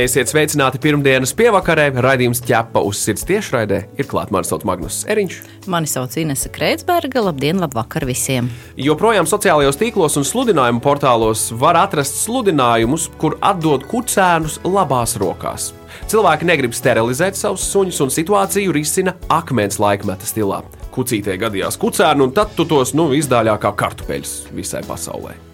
Esiet sveicināti pirmdienas pievakarē. Raidījums ķepa uz sirds tiešraidē ir klāts Mārcis Magnus Eriņš. Mani sauc Inese Kreitsberga. Labdien, labvakar visiem! Joprojām sociālajos tīklos un sludinājumu portālos var atrast sludinājumus, kur atdod kucēnus labās rokās. Cilvēki negrib sterilizēt savus suņus, un situāciju risina akmens laikmeta stilā. Kucītē gadījās kucēni, un tad tu tos nu, izdāļā kā kartupeļus visai pasaulē.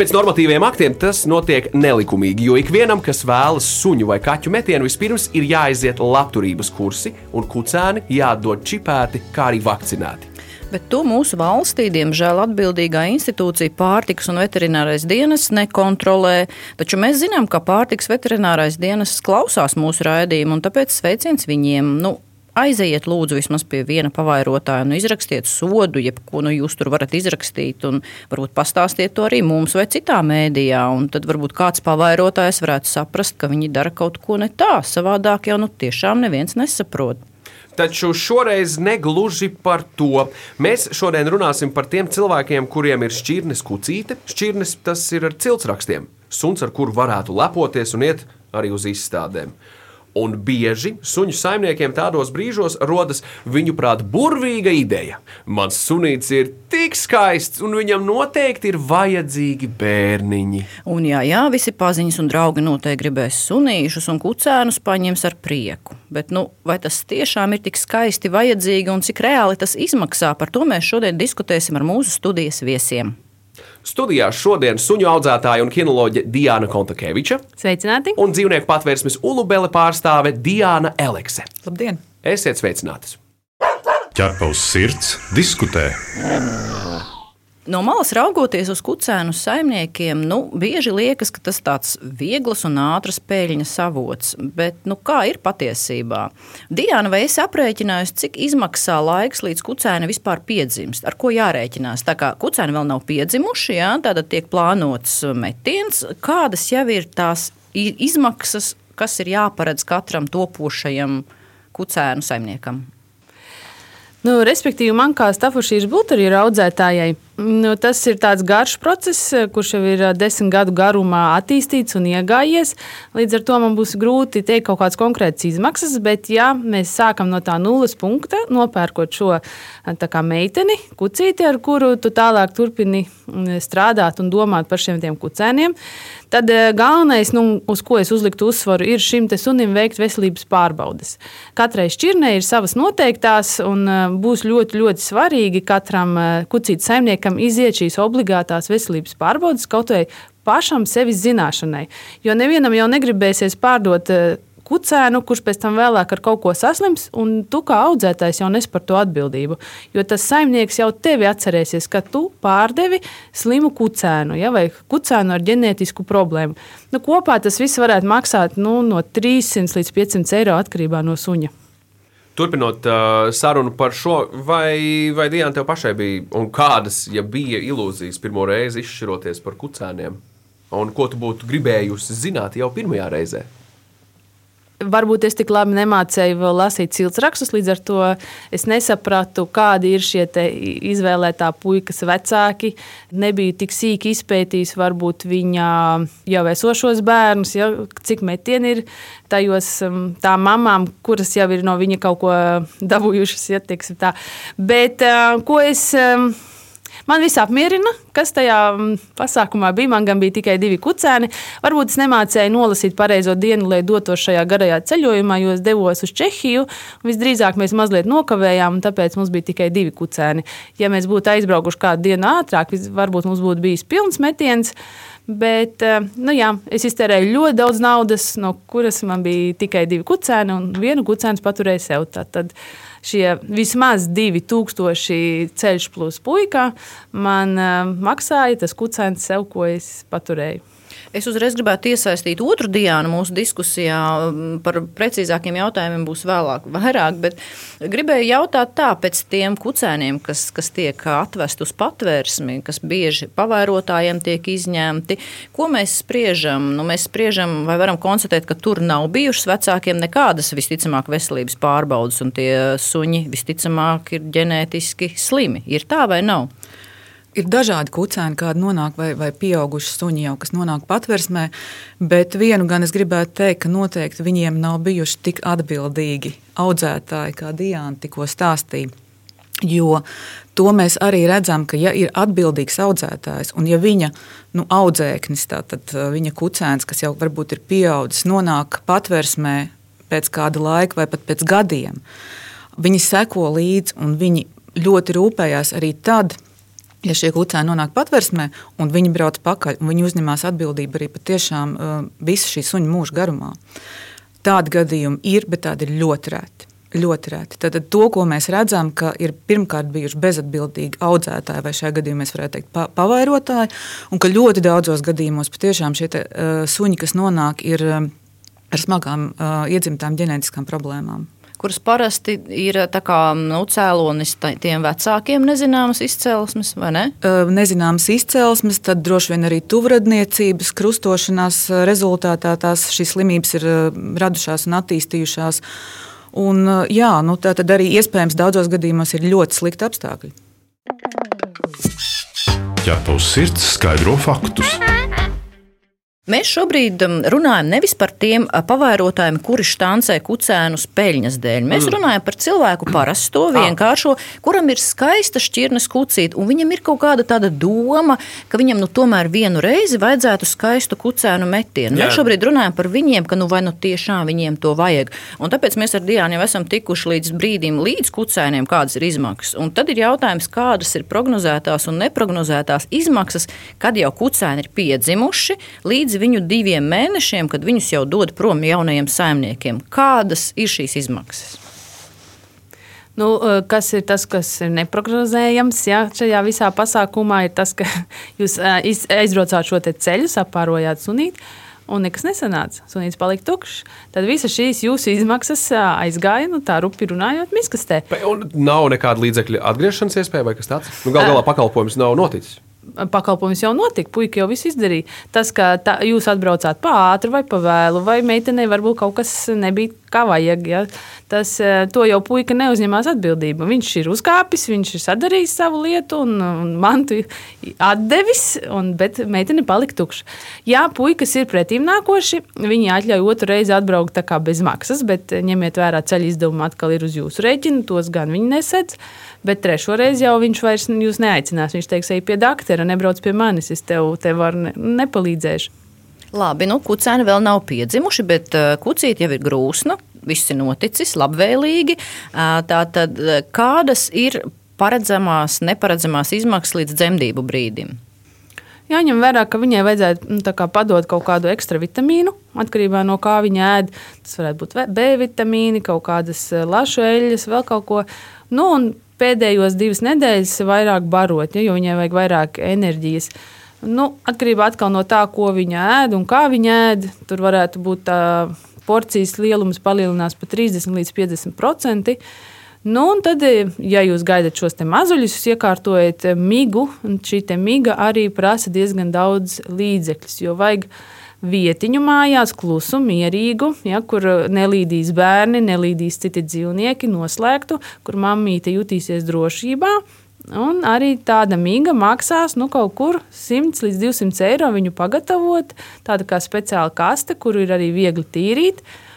Pēc normatīviem aktiem tas notiek nelikumīgi, jo ikvienam, kas vēlas suņu vai kaķu metienu, vispirms ir jāaiziet labturības kursi, un kucēni jādod čipēti, kā arī vakcinēti. Bet to mūsu valstī, diemžēl, atbildīgā institūcija pārtiks un veterinārais dienas nekontrolē. Taču mēs zinām, ka pārtiks veterinārais dienas klausās mūsu raidījumu, un tāpēc sveiciens viņiem. Nu, aiziet lūdzu vismaz pie viena pavairotāja un izrakstiet sodu, jebko nu, jūs tur varat izrakstīt, un varbūt pastāstiet to arī mums vai citā mēdījā. Tad varbūt kāds pavairotājs varētu saprast, ka viņi dara kaut ko ne tā, savādāk jau nu, tiešām neviens nesaprot. Taču šoreiz negluži par to. Mēs šodien runāsim par tiem cilvēkiem, kuriem ir šķirnes kucīte. Šķirnes tas ir ar ciltsrakstiem. Suns, ar kuru varētu lepoties un iet arī uz izstādēm. Un bieži suņu saimniekiem tādos brīžos rodas viņu prāt burvīga ideja. Mans sunīts ir tik skaists, un viņam noteikti ir vajadzīgi bērniņi. Un jā, jā, visi paziņas un draugi noteikti gribēs sunīšus un kucēnus paņems ar prieku. Bet nu, vai tas tiešām ir tik skaisti vajadzīgi un cik reāli tas izmaksā, par to mēs šodien diskutēsim ar mūsu studijas viesiem. Studijā šodien suņu audzētāja un kinoloģe Diana Kontakeviča. Sveicināti! Un dzīvnieku patvērsmes ulubele pārstāve Diana Elekse. Labdien! Esiet sveicināti! Ķerpa uz sirds, diskutē. No malas raugoties uz kucēnu saimniekiem, nu, bieži liekas, ka tas ir tāds viegls un ātrs peļņas avots. Bet nu, kā ir patiesībā? Diana, vai esi aprēķinājusi, cik izmaksā laiks, līdz kucēni vispār piedzimst? Ar ko jārēķinās? Tā kā kucēni vēl nav piedzimuši, jā, tad tiek plānots metiens. Kādas jau ir tās izmaksas, kas ir jāparedz katram topošajam kucēnu saimniekam? Nu, respektīvi, man kā Staffordshire Bulterija audzētājai, nu, tas ir tāds garš process, kurš jau ir desmit gadu garumā attīstīts un iegājies. Līdz ar to man būs grūti teikt kaut kādas konkrētas izmaksas, bet ja mēs sākam no tā nulles punkta, nopērkot šo kā, meiteni, kucīti, ar kuru tu tālāk turpini strādāt un domāt par šiem kucēniem, Tad galvenais, nu, uz ko es uzliktu uzsvaru, ir šim sunim veikt veselības pārbaudes. Katrai šķirnei ir savas noteiktās, un būs ļoti, ļoti svarīgi katram kucītas saimniekam iziet šīs obligātās veselības pārbaudes kaut vai pašam sevis zināšanai. Jo nevienam jau negribēsies pārdot kucēnu, kurš pēc tam vēlāk ar kaut ko saslims, un tu kā audzētājs jau nes par to atbildību. Jo tas saimnieks jau tevi atcerēsies, ka tu pārdevi slimu kucēnu ja, vai kucēnu ar ģenētisku problēmu. Nu, kopā tas viss varētu maksāt nu, no 300 līdz 500 eiro atkarībā no suņa. Turpinot uh, sarunu par šo, vai, vai Diana, tev pašai bija un kādas, ja bija ilūzijas pirmo reizi izšķiroties par kucēniem? Un ko tu būtu gribējusi zināt jau pirmajā reizē? Varbūt es tik labi nemācīju lasīt ciltsrakstus, līdz ar to es nesapratu, kādi ir šie izvēlētā puikas vecāki. Nebiju tik sīki izpētījis, varbūt viņa jau esošos bērnus, ja, cik metieni ir tajos um, tām mamām, kuras jau ir no viņa kaut ko dabūjušas. Ja, Bet uh, ko es um, Man viss apmierina, kas tajā mm, pasākumā bija. Man gan bija tikai divi kucēni. Varbūt es nemācēju nolasīt pareizo dienu, lai dotos šajā garajā ceļojumā, jo es devos uz Čehiju. Visdrīzāk mēs mazliet nokavējām, un tāpēc mums bija tikai divi kucēni. Ja mēs būtu aizbraukuši kādu dienu ātrāk, varbūt mums būtu bijis pilns metiens. Bet eh, nu jā, es iztērēju ļoti daudz naudas, no kuras man bija tikai divi kucēni, un vienu kucēnu paturēju sev. Tad šie vismaz 2000 ceļš plus puika man uh, maksāja tas kucēns sev, ko es paturēju. Es uzreiz gribētu iesaistīt otru dienu mūsu diskusijā. Par precīzākiem jautājumiem būs vēlāk, vairāk, bet gribēju jautāt tā, pēc tiem kucēniem, kas, kas tiek atvest uz patvērsmi, kas bieži pavairotājiem tiek izņemti. Ko mēs spriežam? Nu, mēs spriežam, vai varam konstatēt, ka tur nav bijušas vecākiem nekādas visticamāk veselības pārbaudas, un tie suņi visticamāk ir ģenētiski slimi. Ir tā vai nav? Ir dažādi kucēni, kādi nonāk, vai, vai pieauguši suņi jau, kas nonāk patversmē, bet vienu gan es gribētu teikt, ka noteikti viņiem nav bijuši tik atbildīgi audzētāji, kā Diana tikko stāstīja. Jo to mēs arī redzam, ka, ja ir atbildīgs audzētājs, un ja viņa nu, audzēknis, tātad viņa kucēns, kas jau varbūt ir pieaudzis, nonāk patversmē pēc kāda laika vai pat pēc gadiem, viņi seko līdzi un viņi ļoti rūpējās arī tad, ja šie kucēni nonāk patversmē, un viņi brauc pakaļ, un viņi uzņemās atbildību arī patiešām uh, visu šī suņa mūža garumā. Tādi gadījumi ir, bet tādi ir ļoti reti. Ļoti reti. Tad to, ko mēs redzam, ka ir pirmkārt bijuši bezatbildīgi audzētāji, vai šajā gadījumā mēs varētu teikt pavairotāji, un ka ļoti daudzos gadījumos patiešām šie te, uh, suņi, kas nonāk, ir uh, ar smagām uh, iedzimtām ģenētiskām problēmām kuras parasti ir kā, nu, cēlonis tiem vecākiem nezināmas izcelsmes, vai ne? Nezināmas izcelsmes, tad droši vien arī tuvradniecības krustošanās rezultātā tās šīs slimības ir radušās un attīstījušās. Un, jā, nu, tā tad arī iespējams daudzos gadījumos ir ļoti slikti apstākļi. Ķerpa uz sirds skaidro faktus. Mēs šobrīd um, runājam nevis par tiem uh, pavairotājiem, kuri štāncē kucēnus peļņas dēļ. Mēs mm. runājam par cilvēku parasto, ah. vienkāršo, kuram ir skaista šķirnes kucīte, un viņam ir kaut kāda tāda doma, ka viņam nu, tomēr vienu reizi vajadzētu skaistu kucēnu metienu. Jā. Mēs šobrīd runājam par viņiem, ka nu, vai nu tiešām viņiem to vajag. Un tāpēc mēs ar Diānu jau esam tikuši līdz brīdim, līdz kucēniem, kādas ir izmaksas. Un tad ir jautājums, kādas ir prognozētās un neprognozētās izmaksas, kad jau kucēni ir piedzimuši līdz viņu diviem mēnešiem, kad viņus jau dod prom jaunajiem saimniekiem. Kādas ir šīs izmaksas? Nu, eh, kas ir tas, kas ir neparedzējams ja, šajā visā pasākumā, ir tas, ka jūs eh, aizbraucāt šo ceļu, apārojāt sunīti. Un nekas nesanāca. Sunīts palika tukšs. Tad visas šīs jūsu izmaksas eh, aizgāja, nu, tā rupi runājot, miskastē. Un nav nekāda līdzekļa atgriešanās iespēja vai kas tāds? Nu, Galu galā pakalpojums nav noticis pakalpojums jau notika, puika jau viss izdarīja. Tas, ka tā, jūs atbraucāt pa ātri vai pa vēlu, vai meitenei varbūt kaut kas nebija kā vajag, ja, tas e, jau puika neuzņemās atbildību. Viņš ir uzkāpis, viņš ir sadarījis savu lietu un, un mantu atdevis, un, bet meitene palika tukša. Jā, puikas ir pretīm nākoši, viņi atļauj otru reizi atbraukt bez maksas, bet ņemiet vērā ceļu izdevumu atkal ir uz jūsu rēķina, tos gan viņi nesedz. Bet trešo reizi jau viņš vairs neaicinās. Viņš teiks, ej pie doktora, nebrauc pie manis, es tev, tev ne, nepalīdzēšu. Labi, nu, kucēni vēl nav piedzimuši, bet uh, kucīte jau ir grūsna. Viss ir noticis labvēlīgi. Uh, Tātad, kādas ir paredzamās, neparedzamās izmaksas līdz dzemdību brīdim? Jāņem vērā, ka viņai vajadzētu nu, padot kaut kādu ekstra vitamīnu, atkarībā no kā viņa ēd. Tas varētu būt B vitamīni, kaut kādas lašu eļļas, vēl kaut ko. Nu, pēdējos divas nedēļas vairāk barot, ja, jo viņai vajag vairāk enerģijas. Nu, atkarībā no tā, ko viņa ēd un kā viņa ēd, tur varētu būt tā porcijas lielums palielinās par 30 līdz 50 procentiem. Nu, tad, ja jūs gaidat šos mazuļus, jūs iekārtojat migu, un šī miga arī prasa diezgan daudz līdzekļus, jo vajag vietiņu mājās, klusu, mierīgu, ja, kur nelīdīs bērni, nelīdīs citi dzīvnieki, noslēgtu, kur mammīte jutīsies drošībā. Un arī tāda mīga maksās nu, kaut kur 100 līdz 200 eiro viņu pagatavot. Tāda kā speciāla kaste, kuru ir arī viegli tīrīt. Uh,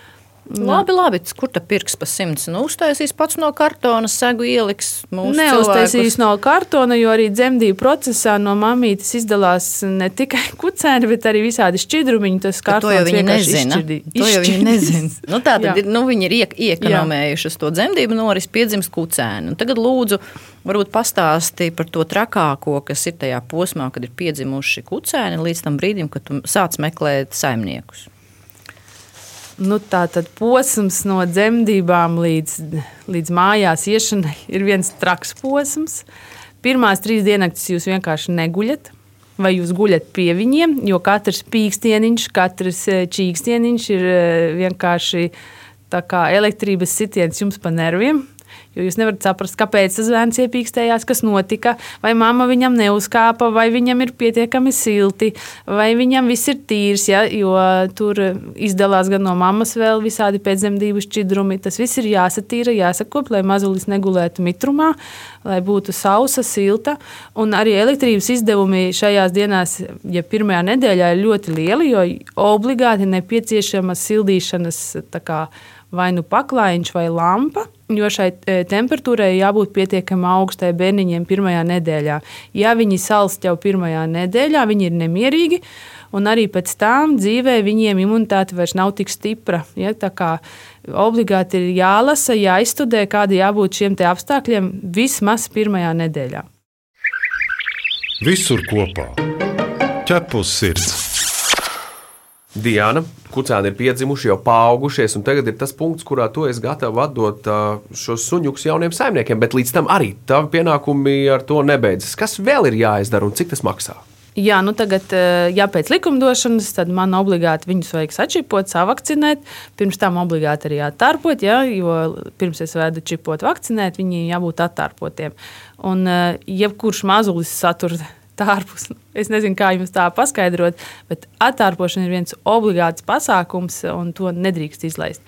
Labi, labi. Kur tā pirks pa simts? Nu, uztaisīs pats no kartona, segu ieliks. Neuztaisīs no kartona, jo arī dzemdību procesā no mamītes izdalās ne tikai kucēni, bet arī visādi šķidrumiņi. Tas kartons to jau viņi nezina. To jau viņi nezina. nu, tā tad ir, nu, viņi ir iek iekonomējuši to dzemdību noris, piedzimst kucēni. Un tagad lūdzu, varbūt pastāstī par to trakāko, kas ir tajā posmā, kad ir piedzimuši kucēni līdz tam brīdim, kad tu sāc meklēt saimniekus. Nu, posms no dzemdībām līdz, līdz mājās iešanai ir viens traks posms. Pirmās trīs diennaktis jūs vienkārši neguļat. vai jūs guļat pie viņiem, jo katrs pīkstieniņš, katrs eh, čīkstieniņš ir eh, vienkārši kā elektrības sitiens jums pa nerviem. Jo jūs nevarat saprast, kāpēc tas bērns iepīkstējās, kas notika, vai mamma viņam neuzkāpa, vai viņam ir pietiekami silti, vai viņam viss ir tīrs. Ja? Jo tur izdalās gan no mammas vēl visādi pēcdzemdību šķidrumi. Tas viss ir jāsatīra, jāsakop, lai mazulis negulētu mitrumā, lai būtu sausa, silta. Un arī elektrības izdevumi šajās dienās, ja pirmajā nedēļā ir ļoti lieli, jo obligāti nepieciešama sildīšanas kā, vai nu paklājiņš vai lampa jo šai e, temperatūrai jābūt pietiekami augstai bērniņiem pirmajā nedēļā. Ja viņi salst jau pirmajā nedēļā, viņi ir nemierīgi. Un arī pēc tam dzīvē viņiem imunitāte vairs nav tik stipra. Ja, obligāti ir jālasa, jāizstudē, kādi jābūt šiem apstākļiem vismaz pirmajā nedēļā. Visur kopā - ķepus sirds. Diana, kucēni ir piedzimuši, jau paaugušies, un tagad ir tas punkts, kurā tu esi gatava atdot šos suņus jauniem saimniekiem, bet līdz tam arī tavi pienākumi ar to nebeidzas. Kas vēl ir jāizdara un cik tas maksā? Jā, nu tagad, ja pēc likumdošanas, tad man obligāti viņus vajag sačipot, savakcinēt. Pirms tam obligāti arī attārpot, ja, jo pirms es vedu čipot, vakcinēt, viņi jābūt attārpotiem. Un jebkurš mazulis satur tārpus. Es nezinu, kā jums tā paskaidrot, bet attārpošana ir viens obligāts pasākums, un to nedrīkst izlaist.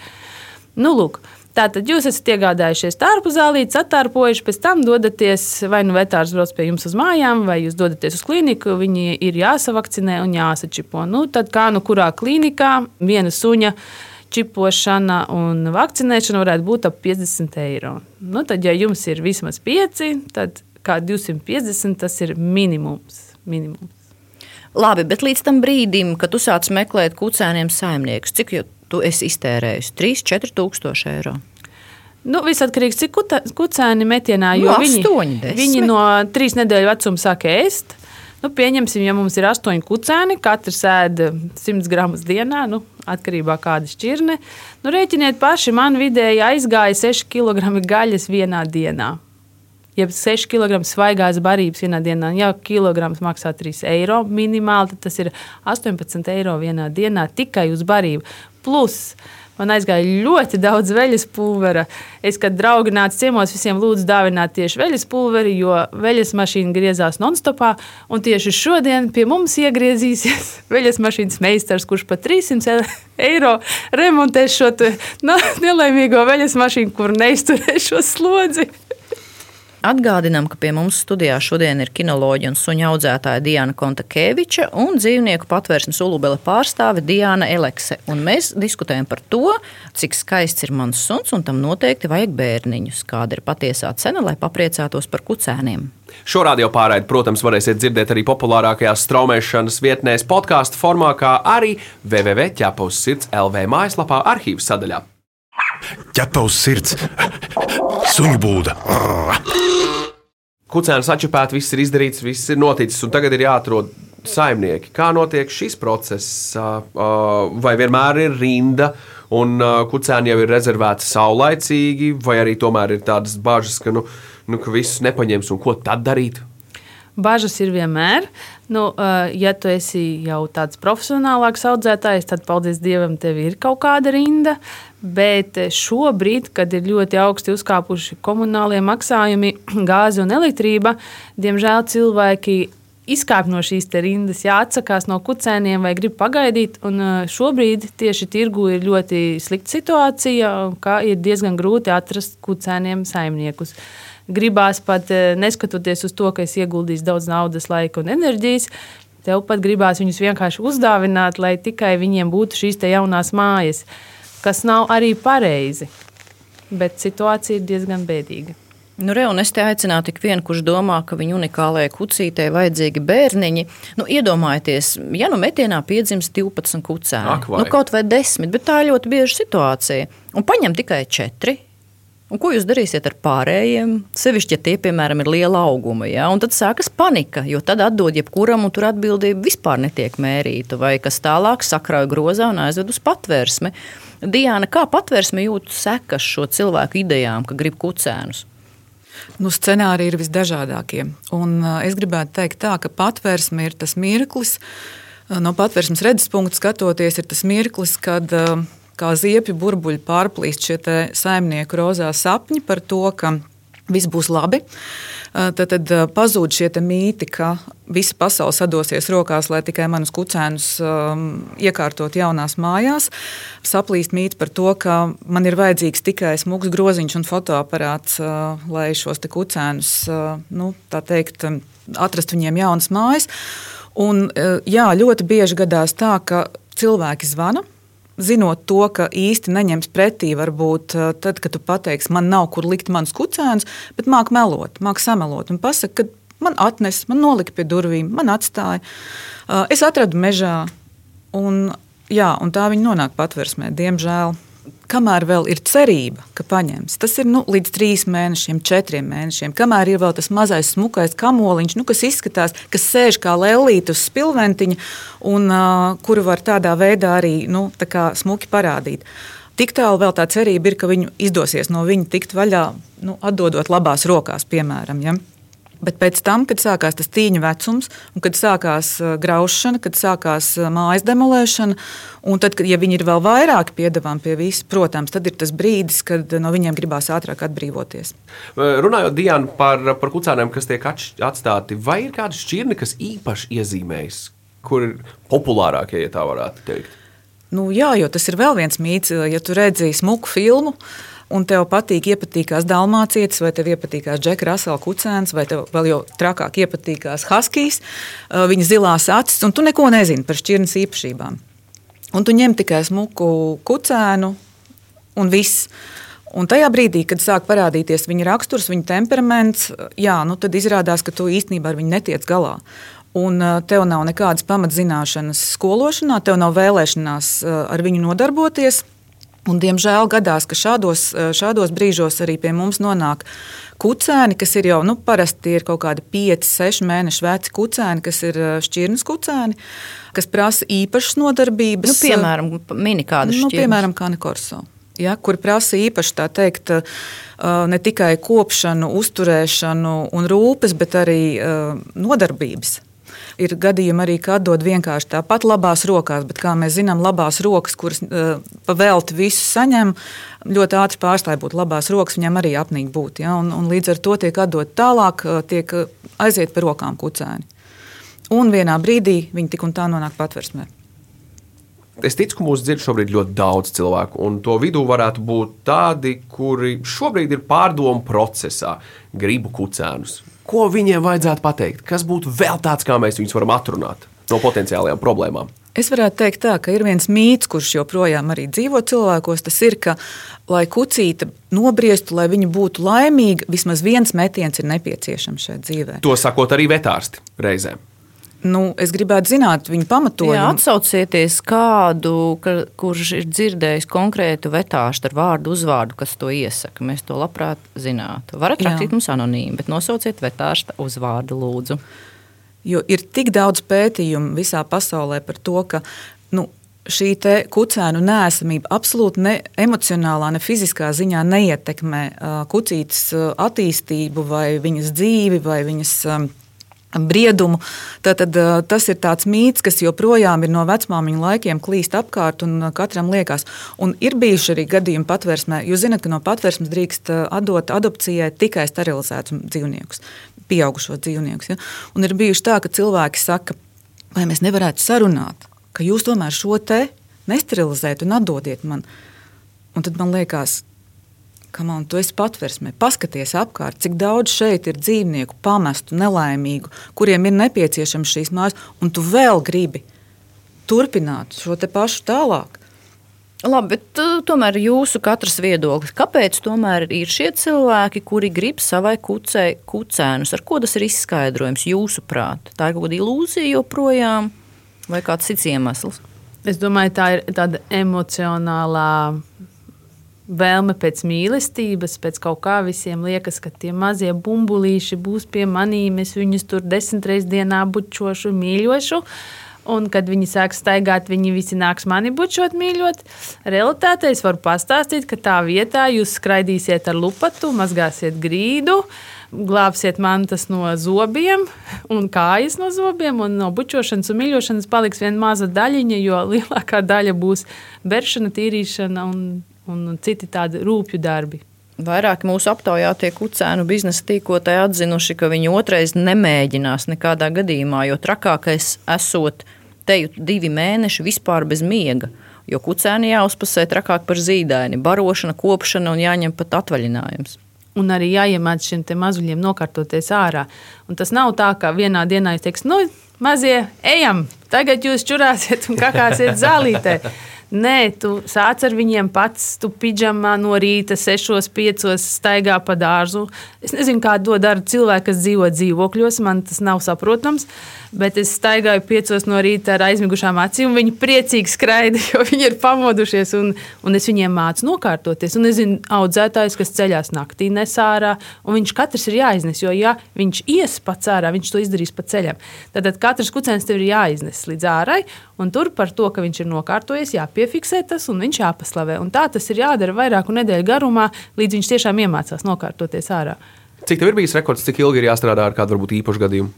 Nu, lūk, Tātad jūs esat iegādājušies tārpu zālītes, attārpojuši, pēc tam dodaties vai nu vetārs brauc pie jums uz mājām, vai jūs dodaties uz klīniku. Viņi ir jāsavakcinē un jāsačipo. Nu, tad kā nu kurā klīnikā viena suņa čipošana un vakcinēšana varētu būt ap 50 eiro. Nu, tad, ja jums ir vismaz 5, tad kā 250, tas ir minimums. minimums. Labi, bet līdz tam brīdim, kad tu sāc meklēt kucēniem saimniekus, cik tu esi iztērējis? 3, 4 tūkstoši eiro. Nu, viss atkarīgs no tā, cik kucēni metienā. Nu, viņi, 8, 10. viņi no trīs nedēļu vecuma sāk ēst. Nu, pieņemsim, ja mums ir astoņi kucēni, katrs ēd 100 gramus dienā, nu, atkarībā no kāda šķirne. Nu, rēķiniet paši, man vidēji aizgāja 6 kg gaļas vienā dienā jeb 6 kg svaigās barības vienā dienā. Ja kilograms maksā 3 eiro minimāli, tad tas ir 18 eiro vienā dienā tikai uz barību. Plus, Man aizgāja ļoti daudz veļas pulvera. Es, kad draugi nāca ciemos, visiem lūdzu dāvināt tieši veļas pulveri, jo veļas mašīna griezās non-stopā. Tieši šodien pie mums iegriezīsies veļas mašīnas meistars, kurš par 300 eiro remontēs šo no, nelaimīgo veļas mašīnu, kur neizturēs šo slodzi. Atgādinām, ka pie mums studijā šodien ir kinoloģija un suņa audzētāja Diana Kontakeviča un dzīvnieku patvērsmes ulubele pārstāve Diana Elekse. Un mēs diskutējam par to, cik skaists ir mans suns, un tam noteikti vajag bērniņus. Kāda ir patiesā cena, lai papriecātos par kucēniem? Šo radio pārraidi, protams, varēsiet dzirdēt arī populārākajās straumēšanas vietnēs, podkāstu formā, kā arī www.ķepus sirds LV mājaslapā arhīvas sadaļā. Ķepus sirds, suņu būda. Kucēns atšķepēt, viss ir izdarīts, viss ir noticis, un tagad ir jāatrod saimnieki. Kā notiek šis process? Vai vienmēr ir rinda, un kucēni jau ir rezervēti saulaicīgi, vai arī tomēr ir tādas bažas, ka, nu, nu, ka visus nepaņems, un ko tad darīt? Bažas ir vienmēr. Nu, ja tu esi jau tāds profesionālāks audzētājs, tad, paldies Dievam, tev ir kaut kāda rinda. Bet šobrīd, kad ir ļoti augsti uzkāpuši komunālie maksājumi, gāze un elektrība, diemžēl cilvēki izkāp no šīs rindas, jā, atsakās no kucēniem vai grib pagaidīt. Un šobrīd tieši tirgu ir ļoti slikta situācija, ka ir diezgan grūti atrast kucēniem saimniekus. Gribās pat neskatoties uz to, ka es ieguldīju daudz naudas, laika un enerģijas. Tev pat gribās viņus vienkārši uzdāvināt, lai tikai viņiem būtu šīs jaunās mājas. Kas nav arī pareizi. Bet situācija ir diezgan bēdīga. Nu, re, es te aicinātu ik vienu, kurš domā, ka viņa unikālajai kucītei vajadzīgi bērniņi. Nu, iedomājieties, ja nu metienā piedzimst 12 kucēni, nu, kaut vai 10, bet tā ir ļoti bieža situācija. Un paņem tikai 4. Un ko jūs darīsiet ar pārējiem? Sevišķi, ja tie, piemēram, ir liela auguma. Ja? Un tad sākas panika, jo tad atdod jebkuram, un tur atbildība vispār netiek mērīta. Vai kas tālāk sakrauj grozā un aizved uz patvērsmi. Diana, kā patvērsme jūt sekas šo cilvēku idejām, ka grib kucēnus? Nu, scenāriji ir visdažādākie. Un, uh, es gribētu teikt, tā, ka patvērsme ir tas mirklis, uh, no patvērsmes redzes punkta skatoties, ir tas mirklis, kad uh, kā ziepju burbuļi pārplīst šie saimnieku rozā sapņi par to, ka viss būs labi. Tad, tad pazūd šie mīti, ka visa pasaule sadosies rokās, lai tikai manus kucēnus um, iekārtot jaunās mājās. Saplīst mīts par to, ka man ir vajadzīgs tikai smūgs groziņš un fotoaparāts, uh, lai šos kucēnus, uh, nu, tā teikt, atrast viņiem jaunas mājas. Un, uh, jā, ļoti bieži gadās tā, ka cilvēki zvana zinot to, ka īsti neņems pretī, varbūt eh, tad, kad tu pateiksi, man nav kur likt manus kucēnus, bet māk melot, māk samelot un pasakot, ka man atnesa, man nolika pie durvīm, man atstāja. Eh, es atradu mežā, un, jā, un tā viņi nonāk patversmē, diemžēl kamēr vēl ir cerība, ka paņems, tas ir nu, līdz trīs mēnešiem, četriem mēnešiem, kamēr ir vēl tas mazais smukais kamoliņš, nu, kas izskatās, kas sēž kā lēlīte uz spilventiņa, un uh, kuru var tādā veidā arī nu, tā smuki parādīt. Tik tālu vēl tā cerība ir, ka viņu izdosies no viņa tikt vaļā, nu, atdodot labās rokās, piemēram. Ja? Bet pēc tam, kad sākās tas tīņa vecums, kad sākās uh, graušana, kad sākās uh, mājas demolēšana, un tad, kad ja viņi ir vēl vairāk piedāvājumi pie visa, protams, tad ir tas brīdis, kad uh, no viņiem gribās ātrāk atbrīvoties. Runājot Diana, par, par kucēniem, kas tiek atstāti, vai ir kāda šķirne, kas īpaši iezīmējas, kur ir populārākie, ja tā varētu teikt? Nu, jā, jo tas ir vēl viens mīts, ja tu redzēji smuku filmu. Uh, un tev patīk, iepatīkās dalmācietis, vai tev iepatīkās džeka rasela kucēns, vai tev vēl jau trakāk iepatīkās haskijs, viņa zilās acis, un tu neko nezini par šķirnes īpašībām. Un tu ņem tikai smuku kucēnu un viss. Un tajā brīdī, kad sāk parādīties viņa raksturs, viņa temperaments, jā, nu tad izrādās, ka tu īstenībā ar viņu netiec galā. Un tev nav nekādas pamatzināšanas skološanā, tev nav vēlēšanās ar viņu nodarboties. Un, diemžēl gadās, ka šādos, eh, šādos brīžos arī pie mums nonāk kucēni, kas ir jau nu, parasti ir kaut kādi 5, 6 mēnešu veci kucēni, kas ir eh, šķirnes kucēni, kas prasa īpašas nodarbības. Nu, piemēram, mini kādu nu, piemēram, Kanikorso. Ja, kur prasa īpaši teikt, eh, ne tikai kopšanu, uzturēšanu un rūpes, bet arī nodarbības. Ir gadījumi arī, ka atdod vienkārši tāpat labās rokās, bet, kā mēs zinām, labās rokas, kuras uh, pavelti visu saņem, ļoti ātri pārstāja būt labās rokas, viņam arī apnīk būt. Ja? Un, un līdz ar to tiek atdot tālāk, uh, tiek uh, aiziet par rokām kucēni. Un vienā brīdī viņi tik un tā nonāk patversmē. Es ticu, ka mūsu dzird šobrīd ļoti daudz cilvēku, un to vidū varētu būt tādi, kuri šobrīd ir pārdomu procesā, gribu kucēnus, Ko viņiem vajadzētu pateikt? Kas būtu vēl tāds, kā mēs viņus varam atrunāt no potenciālajām problēmām? Es varētu teikt, tā, ka ir viens mīts, kurš joprojām dzīvo cilvēkos. Tas ir, ka, lai kucīte nobriestu, lai viņa būtu laimīga, vismaz viens metiens ir nepieciešams šajā dzīvē. To sakot arī vetārsti reizēm. Nu, es gribētu zināt viņu pamatojumu. Jā, atsaucieties kādu, ka, kurš ir dzirdējis konkrētu vetāšu ar vārdu uzvārdu, kas to iesaka. Mēs to labprāt zinātu. Varat rakstīt mums anonīmi, bet nosauciet vetāšu uzvārdu lūdzu. Jo ir tik daudz pētījumu visā pasaulē par to, ka nu, šī kucēnu nēsamība absolūti ne emocionālā, ne fiziskā ziņā neietekmē kucītes attīstību, vai viņas dzīvi, vai viņas. Uh, briedumu. Tātad, tas ir tāds mīts, kas joprojām ir no vecmāmiņa laikiem klīst apkārt un katram liekas. Un ir bijuši arī gadījumi patvērsmē. Jūs zināt, ka no patvērsmes drīkst atdot adopcijai tikai sterilizētus dzīvniekus, pieaugušos dzīvniekus. Ja? Un ir bijuši tā, ka cilvēki saka, vai mēs nevarētu sarunāt, ka jūs tomēr šo te nesterilizētu un atdodiet man. Un tad man liekas, Kamon, tu esi patversmē, paskaties apkārt, cik daudz šeit ir dzīvnieku, pamestu, nelaimīgu, kuriem ir nepieciešams šīs mājas, un tu vēl gribi turpināt šo te pašu tālāk. Labi, bet uh, tomēr jūsu katrs viedoklis. Kāpēc tomēr ir šie cilvēki, kuri grib savai kucei kucēnus? Ar ko tas ir izskaidrojums jūsuprāt? Tā ir kaut kāda ilūzija joprojām vai kāds cits iemesls? Es domāju, tā ir tāda emocionālā vēlme pēc mīlestības, pēc kaut kā visiem liekas, ka tie mazie bumbulīši būs pie maniem, es viņus tur desmit reizes dienā bučošu, mīļošu. Un, kad viņi sāks staigāt, viņi visi nāks mani bučot, mīļot. Realitātē es varu pastāstīt, ka tā vietā jūs skraidīsiet ar lupatu, mazgāsiet grīdu, glābsiet mantas no zobiem un kājas no zobiem. Un no bučošanas un mīļošanas paliks viena maza daļiņa, jo lielākā daļa būs beršana, tīrīšana un, un citi tādi rūpju darbi. Vairāki mūsu aptaujātie kucēnu biznesa tīkotāji atzinuši, ka viņi otrais nemēģinās nekādā gadījumā, jo trakākais esot teju divi mēneši vispār bez miega. Jo kucēni jāuzpasē trakāk par zīdaini, barošana, kopšana un jāņem pat atvaļinājums. Un arī jāiemācās šiem mazuļiem nokārtoties ārā. Un tas nav tā, ka vienā dienā jūs teiksiet, nu, mazie, ejam, tagad jūs čurāsiet un kakāsiet zālītē. Nē, tu sāc ar viņiem pats. Tu pidžamā no rīta, 6, 5 staigā pa dārzu. Es nezinu, kā to dara cilvēki, kas dzīvo dzīvokļos. Man tas nav saprotams. Bet es staigāju 5 no rīta ar aizmigušām acīm. Viņi priecīgi skraida, jo viņi ir pamodušies. Un, un es viņiem mācu nokārtoties. Un es zinu, audzētājs, kas ceļās naktī nesārā. Un viņš katrs ir jāiznes. Jo, ja viņš ies pats ārā, viņš to izdarīs pa ceļam. Tad katrs kucēns tev ir jāiznes līdz ārai. Un tur par to, ka viņš ir nokārtojies, jāpiefiksē tas un viņš jāpaslavē. Un tā tas ir jādara vairāku nedēļu garumā, līdz viņš tiešām iemācās nokārtoties ārā. Cik tev ir bijis rekords, cik ilgi ir jāstrādā ar kādu varbūt īpašu gadījumu?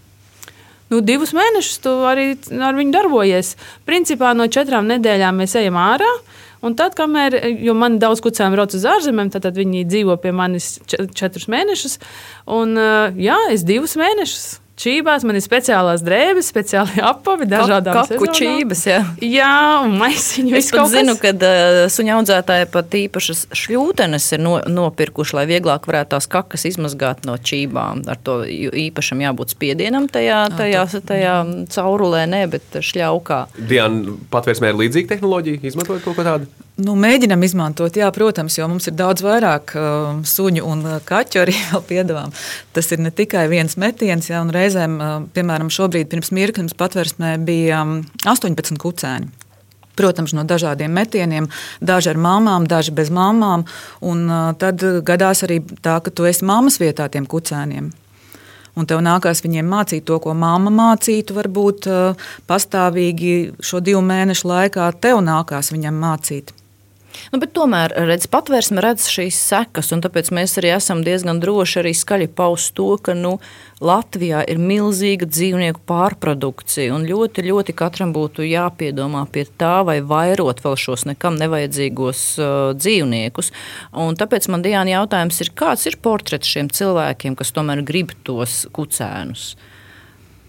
Nu, divus mēnešus tu arī ar viņu darbojies. Principā no četrām nedēļām mēs ejam ārā. Un tad, kamēr, man daudz kucēm brauc uz ārzemēm, tad, tad viņi dzīvo pie manis četrus mēnešus. Un, jā, es divus mēnešus Čībās man ir speciālās drēbes, speciāli apavi, dažādām kaku čības. Jā, jā un maisiņu. Es pat zinu, ka uh, suņa audzētāji pat īpašas šļūtenes ir no, nopirkuši, lai vieglāk varētu tās kakas izmazgāt no čībām. Ar to īpašam jābūt spiedienam tajā, tajā, tajā caurulē, ne, bet šļaukā. Diana, patvērsmē ir līdzīga tehnoloģija, izmantojot kaut ko tādu? Nu, mēģinam izmantot, jā, protams, jo mums ir daudz vairāk uh, suņu un uh, kaķu arī piedāvām. Tas ir ne tikai viens metiens, jā, un reizēm, uh, piemēram, šobrīd pirms mirkļa mums patversmē bija um, 18 kucēni. Protams, no dažādiem metieniem, daži ar māmām, daži bez māmām. Un, uh, tad gadās arī tā, ka tu esi mammas vietā tiem kucēniem. Un tev nākās viņiem mācīt to, ko mamma mācītu, varbūt uh, pastāvīgi šo divu mēnešu laikā tev nākās viņam mācīt. Nu, tomēr redz, patvērsme redz šīs sekas, un tāpēc mēs arī esam diezgan droši arī skaļi paust to, ka nu, Latvijā ir milzīga dzīvnieku pārprodukcija, ļoti, ļoti katram būtu jāpiedomā pie tā, vai vairot vēl šos nekam nevajadzīgos uh, dzīvniekus. Un tāpēc man Diana jautājums ir, kāds ir portrets šiem cilvēkiem, kas tomēr grib tos kucēnus?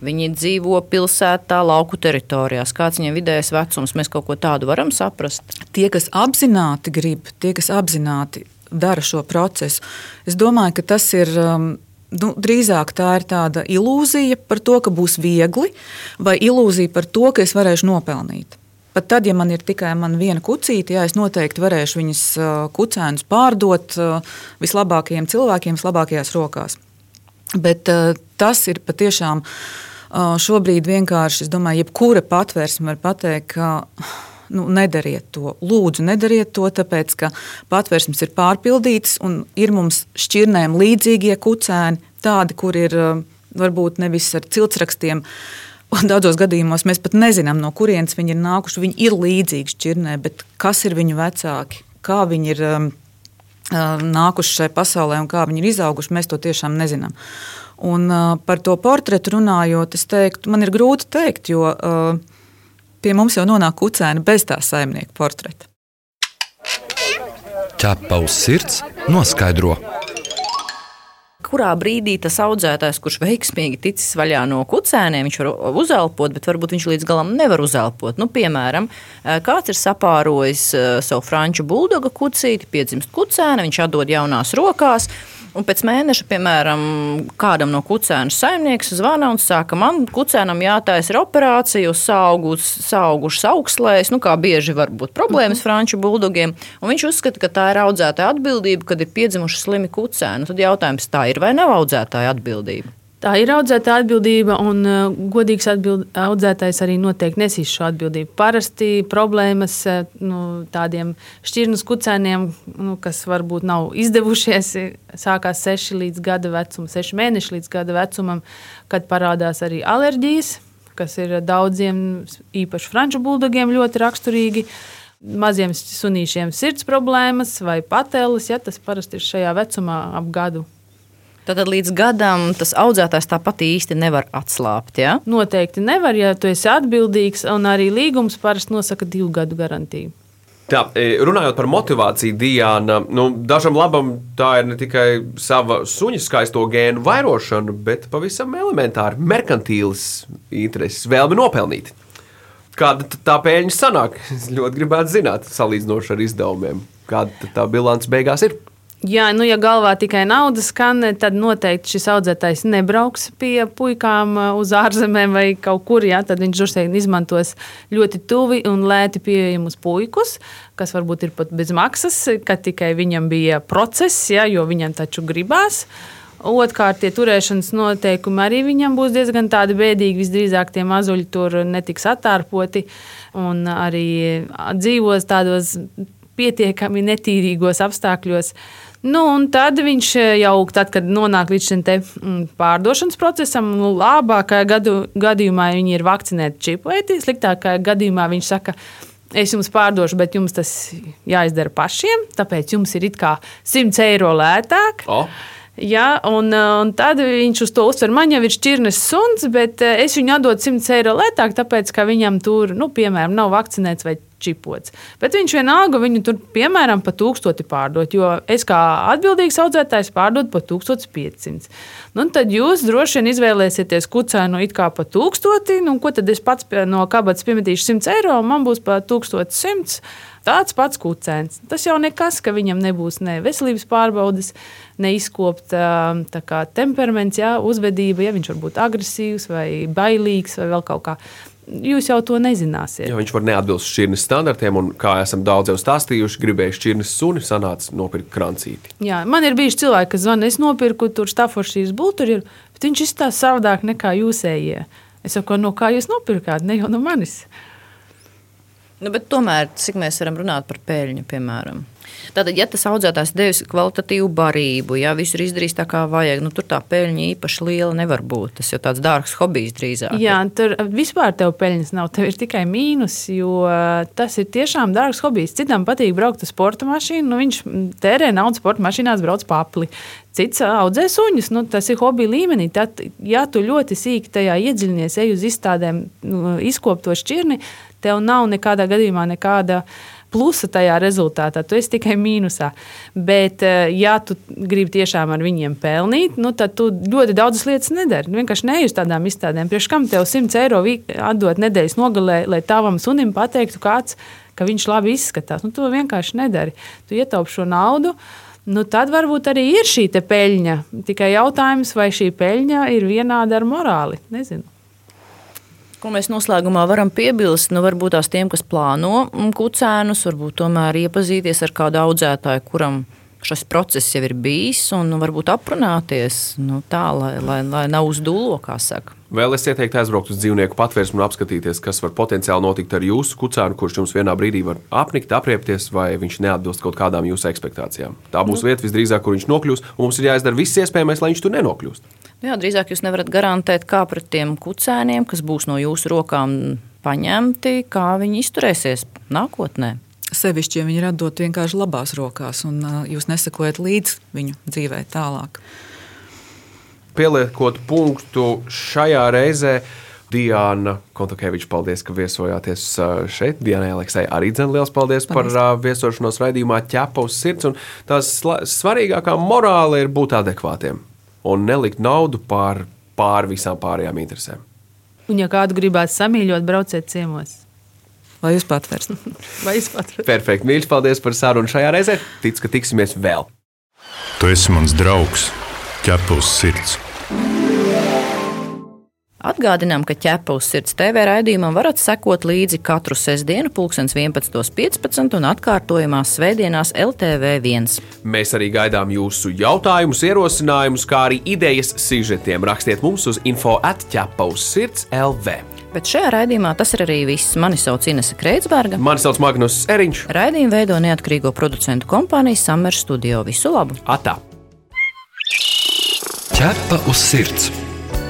Viņi dzīvo pilsētā, lauku teritorijās. Kāds viņiem vidējais vecums? Mēs kaut ko tādu varam saprast. Tie, kas apzināti grib, tie, kas apzināti dara šo procesu, es domāju, ka tas ir. Um, nu, drīzāk tā ir tāda ilūzija par to, ka būs viegli, vai ilūzija par to, ka es varēšu nopelnīt. Pat tad, ja man ir tikai man viena kucīte, jā, es noteikti varēšu viņas uh, kucēnus pārdot uh, vislabākajiem cilvēkiem, vislabākajās rokās. Bet uh, tas ir patiešām Šobrīd vienkārši, es domāju, jebkura patvērsme var pateikt, ka nu, nedariet to. Lūdzu, nedariet to, tāpēc ka patvērsmes ir pārpildītas un ir mums šķirnēm līdzīgie kucēni, tādi, kur ir varbūt nevis ar ciltsrakstiem. Daudzos gadījumos mēs pat nezinām, no kurienes viņi ir nākuši. Viņi ir līdzīgi šķirnē, bet kas ir viņu vecāki, kā viņi ir um, nākuši šajā pasaulē un kā viņi ir izauguši, mēs to tiešām nezinām. Un, par to portretu runājot, es teiktu, man ir grūti pateikt, jo pie mums jau nonāk kucēni bez tā saimnieka portreta. Ķepa uz sirds noskaidro. Kurā brīdī tas audzētājs, kurš veiksmīgi ticis vaļā no kucēniem, viņš var uzelpot, bet varbūt viņš līdz galam nevar uzelpot. Nu, piemēram, kāds ir sapārojis savu franču buldoga kucīti, piedzimst kucēni, viņš atdod jaunās rokās. Un pēc mēneša, piemēram, kādam no kucēnu saimnieks zvana un saka, man kucēnam jātaisa operācija uz saugušas augslējas, nu kā bieži var būt problēmas mm -hmm. franču buldogiem. Un viņš uzskata, ka tā ir audzētāja atbildība, kad ir piedzimuši slimi kucēni. Tad jautājums tā ir vai nav audzētāja atbildība? Tā ir audzētāja atbildība, un uh, godīgs atbild, audzētājs arī noteikti nesīs šo atbildību. Parasti problēmas uh, nu, tādiem šķirnes kucēniem, nu, kas varbūt nav izdevušies, sākās 6 līdz gada vecumam, 6 mēneši līdz gada vecumam, kad parādās arī alerģijas kas ir daudziem, īpaši franču buldogiem, ļoti raksturīgi. Maziem sunīšiem sirds problēmas vai pateles, ja tas parasti ir šajā vecumā ap gadu. Tātad līdz gadam tas audzētājs tāpat īsti nevar atslābt. Ja? Noteikti nevar, ja tu esi atbildīgs, un arī līgums parasti nosaka divu gadu garantiju. Tā, e, runājot par motivāciju, Diana, nu, dažam labam tā ir ne tikai sava suņa skaisto gēnu vairošana, bet pavisam elementāri merkantīlas intereses, vēlme nopelnīt. Kāda tad tā pēļņa sanāk? Es ļoti gribētu zināt, salīdzinoši ar izdevumiem, kāda tad tā bilants beigās ir. Jā, nu, ja galvā tikai nauda skan, tad noteikti šis audzētājs nebrauks pie puikām uh, uz ārzemēm vai kaut kur. Jā, tad viņš vien izmantos ļoti tuvi un lēti pieejamus puikus, kas varbūt ir pat bez maksas, ka tikai viņam bija process, jā, jo viņam taču gribās. Otrkārt, tie turēšanas noteikumi arī viņam būs diezgan bēdīgi. Visdrīzāk tie mazuļi tur netiks attārpoti un arī dzīvos tādos pietiekami netīrīgos apstākļos. Nu, un tad viņš jau, tad, kad nonāk līdz šim mm, pārdošanas procesam, nu, labākajā gadu, gadījumā viņi ir vakcinēti čipēti, sliktākajā gadījumā viņš saka, es jums pārdošu, bet jums tas jāizdara pašiem, tāpēc jums ir it kā 100 eiro lētāk. Oh. Ja, un, un tad viņš uz to uztver. Man jau ir šķirnes suns, bet eh, es viņu atdodu 100 eiro lētāk, tāpēc ka viņam tur, nu, piemēram, nav vakcinēts vai čipots. Bet viņš vienalga viņu tur, piemēram, pa tūkstoti pārdot, jo es kā atbildīgs audzētājs pārdodu pa 1500. Nu, tad jūs droši vien izvēlēsieties kucēnu it kā pa tūkstoti, nu, ko tad es pats no kabatas piemetīšu 100 eiro, man būs pa 1100. Tāds pats kucēns. Tas jau nekas, ka viņam nebūs ne veselības pārbaudes, ne izkopta temperaments, jā, uzvedība, ja viņš būt agresīvs vai bailīgs vai vēl kaut kā jūs jau to nezināsiet. Ja viņš var neatbilst šķirnes standartiem, un kā esam daudz jau stāstījuši, gribēja šķirnes suni, sanāca nopirkt krancīti. Jā, man ir bijuši cilvēki, kas zvanīja, es nopirku tur Staforšīs bulturi, bet viņš izstāsta savādāk nekā jūsējie. Es saku, no kā jūs nopirkāt, ne jau no manis. Nu, tomēr, cik mēs varam runāt par peļņu, piemēram? Tātad, ja tas audzētājs devis kvalitatīvu barību, ja viss ir izdarījis tā, kā vajag, nu, tur tā peļņa īpaši liela nevar būt. Tas jau tāds dārgs hobijs drīzāk. Jā, tur vispār tev peļņas nav, tev ir tikai mīnus, jo tas ir tiešām dārgs hobijs. Citam patīk braukt uz sporta mašīnu, nu, viņš tērē naudu sporta mašīnās, brauc papli. Cits audzē suņus, nu, tas ir hobija līmenī. Tad, ja tu ļoti sīki tajā iedziļinies, ej uz izstādēm, nu, izkopto šķirni, tev nav nekādā gadījumā nekāda plusa tajā rezultātā. Tu esi tikai mīnusā. Bet, eh, ja tu gribi tiešām ar viņiem pelnīt, nu, tad tu ļoti daudzas lietas nedari. Vienkārši neej uz tādām izstādēm. Priekš kam tev 100 eiro atdot nedēļas nogalē, lai tavam sunim pateiktu, kāds, ka viņš labi izskatās. Nu, tu vienkārši nedari. Tu ietaupi šo naudu. Nu, tad varbūt arī ir šī peļņa. Tikai jautājums, vai šī peļņa ir vienāda ar morāli. Nezinu. Ko mēs noslēgumā varam piebilst? Nu, varbūt tās tiem, kas plāno kucēnus, varbūt tomēr iepazīties ar kādu audzētāju, kuram šis process jau ir bijis, un nu, varbūt aprunāties nu, tā, lai, lai, lai nav uz dūlo, kā saka. Vēl es ieteiktu aizbraukt uz dzīvnieku patvērsmu un apskatīties, kas var potenciāli notikt ar jūsu kucēnu, kurš jums vienā brīdī var apnikt, apriepties, vai viņš neatbilst kaut kādām jūsu expectācijām. Tā būs nu. vieta visdrīzāk, kur viņš nokļūs, un mums ir jāizdara viss iespējamais, lai viņš tur nenokļūst. Jā, drīzāk jūs nevarat garantēt, kā pret tiem kucēniem, kas būs no jūsu rokām paņemti, kā viņi izturēsies nākotnē. Sevišķi, ja viņi ir atdoti vienkārši labās rokās, un jūs nesakojat līdzi viņu dzīvē tālāk. Pieliekot punktu šajā reizē, Diana Kontakeviča, paldies, ka viesojāties šeit. Dienai Aleksai arī dzen liels paldies, paldies. par viesošanos raidījumā ķepa uz sirds. Un tās svarīgākā morāla ir būt adekvātiem un nelikt naudu pār, pār visām pārējām interesēm. Un, ja kādu gribētu samīļot, brauciet ciemos. Vai jūs patvērst? Vai jūs patvērst? Perfekti. Mīļš, paldies par sarunu šajā reizē. Ticu, ka tiksimies vēl. Tu esi mans draugs, ķepus sirds. Atgādinām, ka ķepa uz sirds TV raidījumam varat sekot līdzi katru sestdienu, 11.15 un atkārtojumās svētdienās LTV1. Mēs arī gaidām jūsu jautājumus, ierosinājumus, kā arī idejas sižetiem. Rakstiet mums uz info atķepa uz sirds LV. Bet šajā raidījumā tas ir arī viss. Mani sauc Inese Kreitsberga. Mani sauc Magnus Eriņš. Raidījumu veido neatkarīgo producentu kompānija Summer Studio. Visu labu! Atā! Ķepa uz sirds!